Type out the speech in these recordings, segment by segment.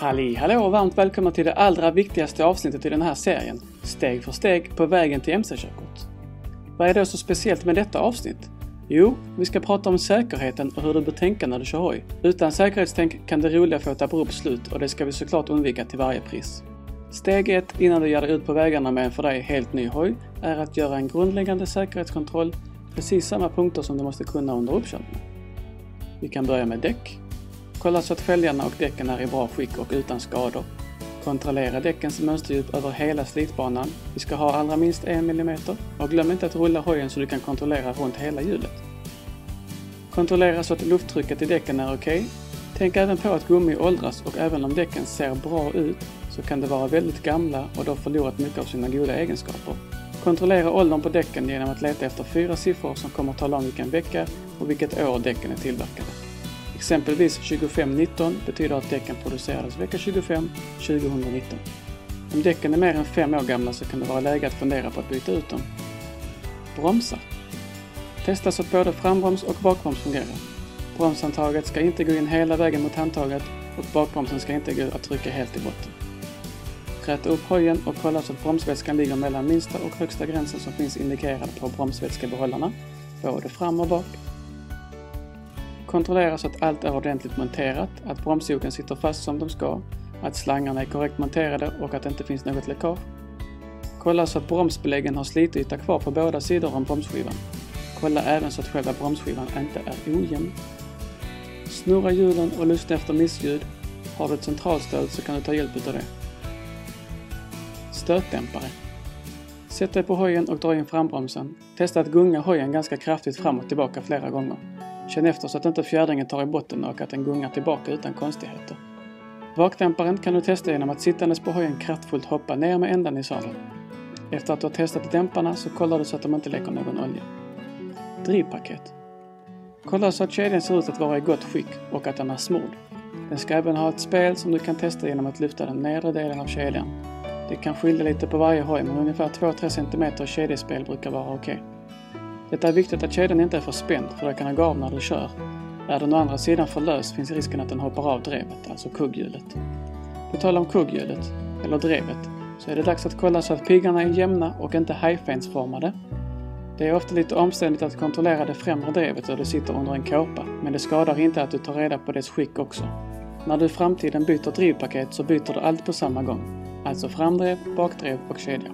Halli hallå och varmt välkomna till det allra viktigaste avsnittet i den här serien, Steg för steg på vägen till MC-körkort. Vad är då så speciellt med detta avsnitt? Jo, vi ska prata om säkerheten och hur du bör tänka när du kör hoj. Utan säkerhetstänk kan det roliga få ett abrupt slut och det ska vi såklart undvika till varje pris. Steg 1 innan du ger dig ut på vägarna med en för dig helt ny hoj är att göra en grundläggande säkerhetskontroll, precis samma punkter som du måste kunna under uppkörningen. Vi kan börja med däck. Kolla så att fälgarna och däcken är i bra skick och utan skador. Kontrollera däckens mönsterdjup över hela slitbanan. Vi ska ha allra minst 1 mm och glöm inte att rulla hojen så du kan kontrollera runt hela hjulet. Kontrollera så att lufttrycket i däcken är okej. Okay. Tänk även på att gummi åldras och även om däcken ser bra ut så kan de vara väldigt gamla och då förlorat mycket av sina goda egenskaper. Kontrollera åldern på däcken genom att leta efter fyra siffror som kommer att tala om vilken vecka och vilket år däcken är tillverkade. Exempelvis 2519 betyder att däcken producerades vecka 25 2019. Om däcken är mer än fem år gamla så kan det vara läge att fundera på att byta ut dem. Bromsar. Testa så att både frambroms och bakbroms fungerar. Bromshandtaget ska inte gå in hela vägen mot handtaget och bakbromsen ska inte gå att trycka helt i botten. Räta upp hojen och kolla så att bromsvätskan ligger mellan minsta och högsta gränsen som finns indikerad på bromsvätskebehållarna, både fram och bak. Kontrollera så att allt är ordentligt monterat, att bromsjoken sitter fast som de ska, att slangarna är korrekt monterade och att det inte finns något läckage. Kolla så att bromsbeläggen har slityta kvar på båda sidor om bromsskivan. Kolla även så att själva bromsskivan inte är ojämn. Snurra hjulen och lyssna efter missljud. Har du ett centralstöd så kan du ta hjälp av det. Stötdämpare. Sätt dig på hojen och dra in frambromsen. Testa att gunga hojen ganska kraftigt fram och tillbaka flera gånger. Känn efter så att inte fjädringen tar i botten och att den gungar tillbaka utan konstigheter. Vakdämparen kan du testa genom att sittandes på hojen kraftfullt hoppa ner med ändan i sadeln. Efter att du har testat dämparna så kollar du så att de inte läcker någon olja. Drivpaket. Kolla så att kedjan ser ut att vara i gott skick och att den är smord. Den ska även ha ett spel som du kan testa genom att lyfta den nedre delen av kedjan. Det kan skilja lite på varje hoj men ungefär 2-3 cm kedjespel brukar vara okej. Okay. Det är viktigt att kedjan inte är för spänd för det kan den gå av när du kör. Är den å andra sidan för lös finns risken att den hoppar av drevet, alltså kugghjulet. På tal om kugghjulet, eller drevet, så är det dags att kolla så att piggarna är jämna och inte hajfensformade. Det är ofta lite omständigt att kontrollera det främre drevet då det sitter under en kåpa, men det skadar inte att du tar reda på dess skick också. När du i framtiden byter drivpaket så byter du allt på samma gång. Alltså framdrev, bakdrev och kedja.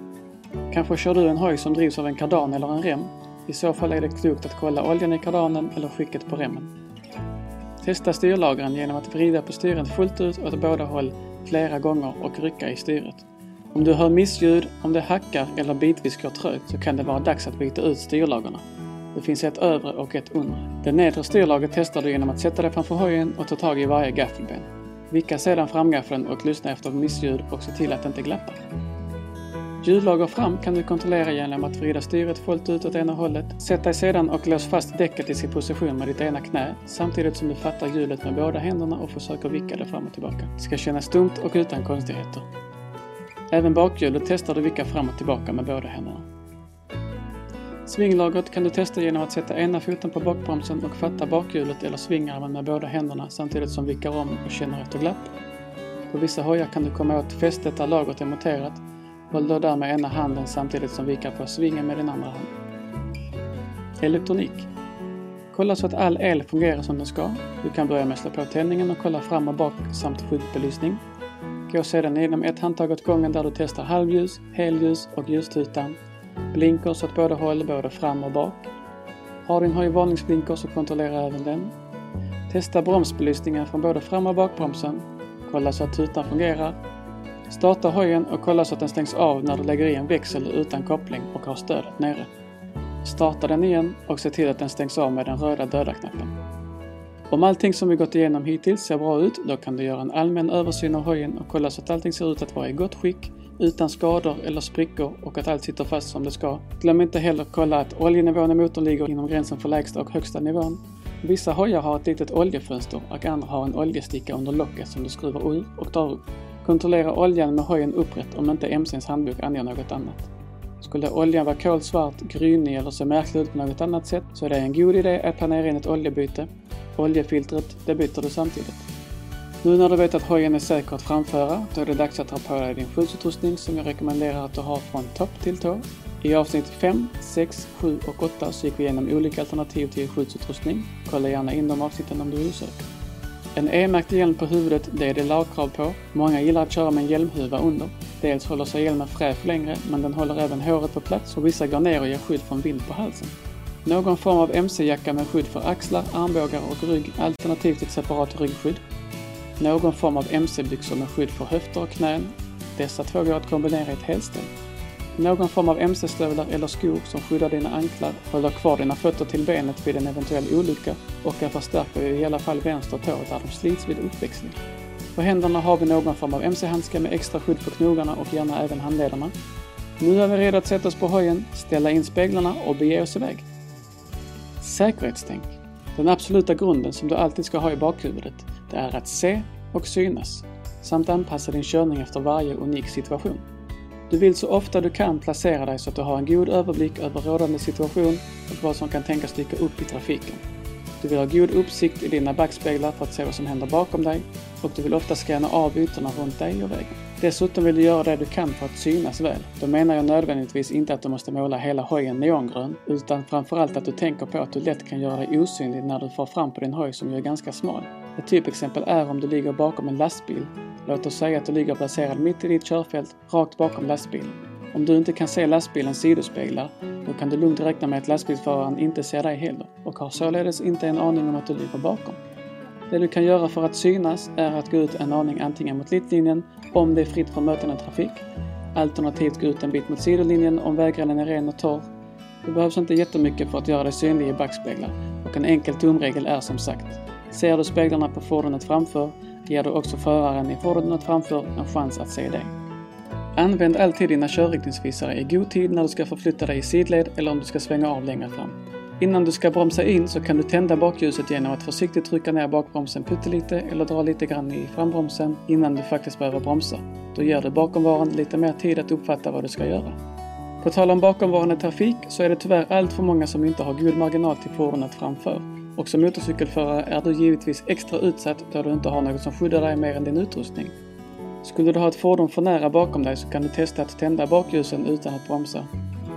Kanske kör du en hoj som drivs av en kardan eller en rem i så fall är det klokt att kolla oljan i kardanen eller skicket på remmen. Testa styrlagren genom att vrida på styret fullt ut åt båda håll flera gånger och rycka i styret. Om du hör missljud, om det hackar eller bitvis går trögt så kan det vara dags att byta ut styrlagren. Det finns ett övre och ett undre. Det nedre styrlagret testar du genom att sätta dig framför hojen och ta tag i varje gaffelben. Vicka sedan framgaffeln och lyssna efter missljud och se till att det inte glappar. Hjullager fram kan du kontrollera genom att vrida styret fullt ut åt ena hållet. Sätt dig sedan och lås fast däcket i sin position med ditt ena knä samtidigt som du fattar hjulet med båda händerna och försöker vicka det fram och tillbaka. Det ska kännas dumt och utan konstigheter. Även bakhjulet testar du vicka fram och tillbaka med båda händerna. Svinglagret kan du testa genom att sätta ena foten på bakbromsen och fatta bakhjulet eller svingarmen med båda händerna samtidigt som vickar om och känner efter glapp. På vissa hojar kan du komma åt fästet där lagret är monterat Håll då där med ena handen samtidigt som vikar på svingen med den andra handen. Elektronik. Kolla så att all el fungerar som den ska. Du kan börja med att slå på tändningen och kolla fram och bak samt skyltbelysning. Gå sedan igenom ett handtag åt gången där du testar halvljus, helljus och ljustutan. Blinkers åt båda håll, både fram och bak. Har din höj varningsblinkers så kontrollera även den. Testa bromsbelysningen från både fram och bakbromsen. Kolla så att tutan fungerar Starta hojen och kolla så att den stängs av när du lägger i en växel utan koppling och har stödet nere. Starta den igen och se till att den stängs av med den röda döda-knappen. Om allting som vi gått igenom hittills ser bra ut, då kan du göra en allmän översyn av hojen och kolla så att allting ser ut att vara i gott skick, utan skador eller sprickor och att allt sitter fast som det ska. Glöm inte heller kolla att oljenivån i motorn ligger inom gränsen för lägsta och högsta nivån. Vissa hojar har ett litet oljefönster och andra har en oljesticka under locket som du skruvar ur och tar upp. Kontrollera oljan med hojen upprätt om inte MCns handbok anger något annat. Skulle oljan vara kolsvart, grynig eller se märklig ut på något annat sätt så är det en god idé att planera in ett oljebyte. Oljefiltret, det byter du samtidigt. Nu när du vet att hojen är säker att framföra, då är det dags att ta på dig din skyddsutrustning som jag rekommenderar att du har från topp till tå. I avsnitt 5, 6, 7 och 8 så gick vi igenom olika alternativ till skyddsutrustning. Kolla gärna in de avsnitten om du är osäker. En E-märkt hjälm på huvudet, det är det lagkrav på. Många gillar att köra med en hjälmhuva under. Dels håller sig hjälmen fräsch längre, men den håller även håret på plats och vissa går ner och ger skydd från vind på halsen. Någon form av MC-jacka med skydd för axlar, armbågar och rygg alternativt ett separat ryggskydd. Någon form av MC-byxor med skydd för höfter och knän. Dessa två går att kombinera i ett helställ. Någon form av MC-stövlar eller skor som skyddar dina anklar, håller kvar dina fötter till benet vid en eventuell olycka och kan förstärka i alla fall vänster tå där de slits vid uppväxling. På händerna har vi någon form av MC-handske med extra skydd på knogarna och gärna även handlederna. Nu är vi redo att sätta oss på hojen, ställa in speglarna och bege oss iväg. Säkerhetstänk. Den absoluta grunden som du alltid ska ha i bakhuvudet, det är att se och synas, samt anpassa din körning efter varje unik situation. Du vill så ofta du kan placera dig så att du har en god överblick över rådande situation och vad som kan tänkas dyka upp i trafiken. Du vill ha god uppsikt i dina backspeglar för att se vad som händer bakom dig och du vill ofta scanna av ytorna runt dig och vägen. Dessutom vill du göra det du kan för att synas väl. Då menar jag nödvändigtvis inte att du måste måla hela hojen neongrön, utan framförallt att du tänker på att du lätt kan göra dig osynlig när du far fram på din hoj som ju är ganska smal. Ett typexempel är om du ligger bakom en lastbil. Låt oss säga att du ligger placerad mitt i ditt körfält, rakt bakom lastbilen. Om du inte kan se lastbilens sidospeglar, då kan du lugnt räkna med att lastbilsföraren inte ser dig heller och har således inte en aning om att du ligger bakom. Det du kan göra för att synas är att gå ut en aning antingen mot mittlinjen om det är fritt från mötande trafik, alternativt gå ut en bit mot sidolinjen om vägrenen är ren och torr. Det behövs inte jättemycket för att göra dig synlig i backspeglar och en enkel tumregel är som sagt, ser du speglarna på fordonet framför ger du också föraren i fordonet framför en chans att se dig. Använd alltid dina körriktningsvisare i god tid när du ska förflytta dig i sidled eller om du ska svänga av längre fram. Innan du ska bromsa in så kan du tända bakljuset genom att försiktigt trycka ner bakbromsen pyttelite eller dra lite grann i frambromsen innan du faktiskt behöver bromsa. Då ger du bakomvarande lite mer tid att uppfatta vad du ska göra. På tal om bakomvarande trafik så är det tyvärr allt för många som inte har god marginal till fordonet framför. Mm. Och som motorcykelförare är du givetvis extra utsatt då du inte har något som skyddar dig mer än din utrustning. Skulle du ha ett fordon för nära bakom dig så kan du testa att tända bakljusen utan att bromsa.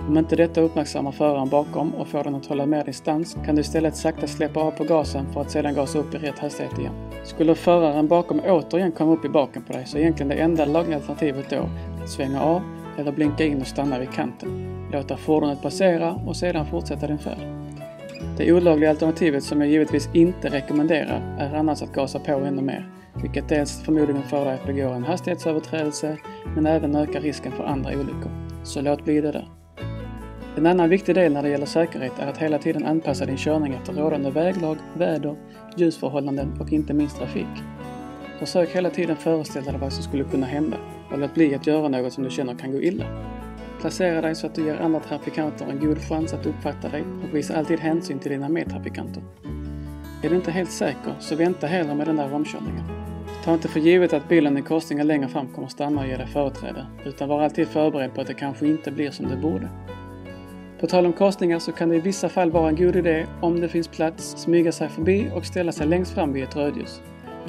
Om inte detta uppmärksammar föraren bakom och får den att hålla mer distans kan du istället sakta släppa av på gasen för att sedan gasa upp i rätt hastighet igen. Skulle föraren bakom återigen komma upp i baken på dig så är egentligen det enda lagliga alternativet då att svänga av eller blinka in och stanna vid kanten. Låta fordonet passera och sedan fortsätta din färd. Det olagliga alternativet som jag givetvis inte rekommenderar är annars att gasa på ännu mer, vilket dels förmodligen får dig att begå en hastighetsöverträdelse men även ökar risken för andra olyckor. Så låt bli det där. En annan viktig del när det gäller säkerhet är att hela tiden anpassa din körning efter rådande väglag, väder, ljusförhållanden och inte minst trafik. Försök hela tiden föreställa dig vad som skulle kunna hända och låt bli att göra något som du känner kan gå illa. Placera dig så att du ger andra trafikanter en god chans att uppfatta dig och visa alltid hänsyn till dina medtrafikanter. Är du inte helt säker, så vänta hellre med den där omkörningen. Ta inte för givet att bilen i korsningen längre fram kommer stanna och ge dig företräde, utan var alltid förberedd på att det kanske inte blir som det borde. På tal om korsningar så kan det i vissa fall vara en god idé, om det finns plats, smyga sig förbi och ställa sig längst fram vid ett rödljus.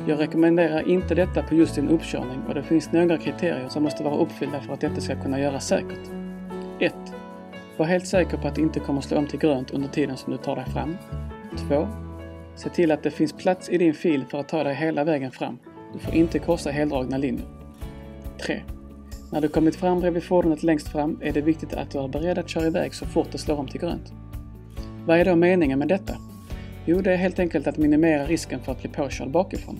Jag rekommenderar inte detta på just din uppkörning och det finns några kriterier som måste vara uppfyllda för att detta ska kunna göras säkert. 1. Var helt säker på att det inte kommer slå om till grönt under tiden som du tar dig fram. 2. Se till att det finns plats i din fil för att ta dig hela vägen fram. Du får inte korsa heldragna linjer. 3. När du kommit fram bredvid fordonet längst fram är det viktigt att du är beredd att köra iväg så fort det slår om till grönt. Vad är då meningen med detta? Jo, det är helt enkelt att minimera risken för att bli påkörd bakifrån.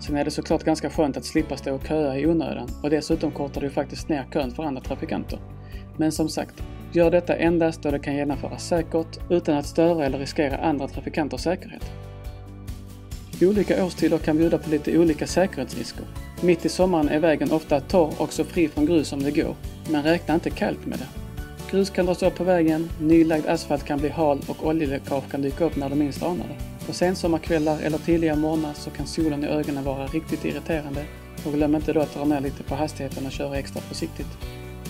Sen är det såklart ganska skönt att slippa stå och köa i onödan och dessutom kortar det ju faktiskt ner kön för andra trafikanter. Men som sagt, gör detta endast då det kan genomföras säkert utan att störa eller riskera andra trafikanters säkerhet. Olika årstider kan bjuda på lite olika säkerhetsrisker. Mitt i sommaren är vägen ofta torr och så fri från grus som det går, men räkna inte kallt med det. Grus kan dras upp på vägen, nylagd asfalt kan bli hal och oljeläckage kan dyka upp när du minst anar det. På sensommarkvällar eller tidiga morgnar så kan solen i ögonen vara riktigt irriterande och glöm inte då att dra ner lite på hastigheten och köra extra försiktigt.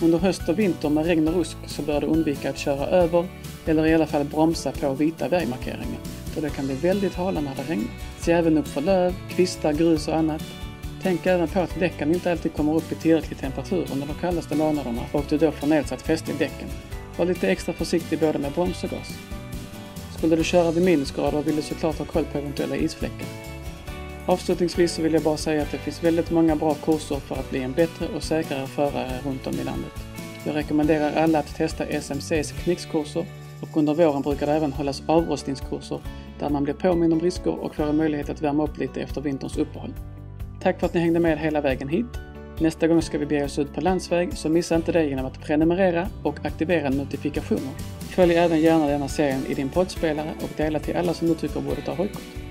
Under höst och vinter med regn och rusk så bör du undvika att köra över eller i alla fall bromsa på vita vägmarkeringar för det kan bli väldigt hala när det regnar. Se även upp för löv, kvistar, grus och annat. Tänk även på att däcken inte alltid kommer upp i tillräcklig temperatur under de kallaste månaderna och du då får nedsatt fäste i däcken. Var lite extra försiktig både med broms och gas. Skulle du köra vid minusgrader vill du såklart ha koll på eventuella isfläckar. Avslutningsvis så vill jag bara säga att det finns väldigt många bra kurser för att bli en bättre och säkrare förare runt om i landet. Jag rekommenderar alla att testa SMCs knixkurser och under våren brukar det även hållas avrostningskurser där man blir påmind om risker och får en möjlighet att värma upp lite efter vinterns uppehåll. Tack för att ni hängde med hela vägen hit. Nästa gång ska vi bege oss ut på landsväg så missa inte det genom att prenumerera och aktivera notifikationer. Följ även gärna denna serien i din poddspelare och dela till alla som du tycker borde ta hojkort.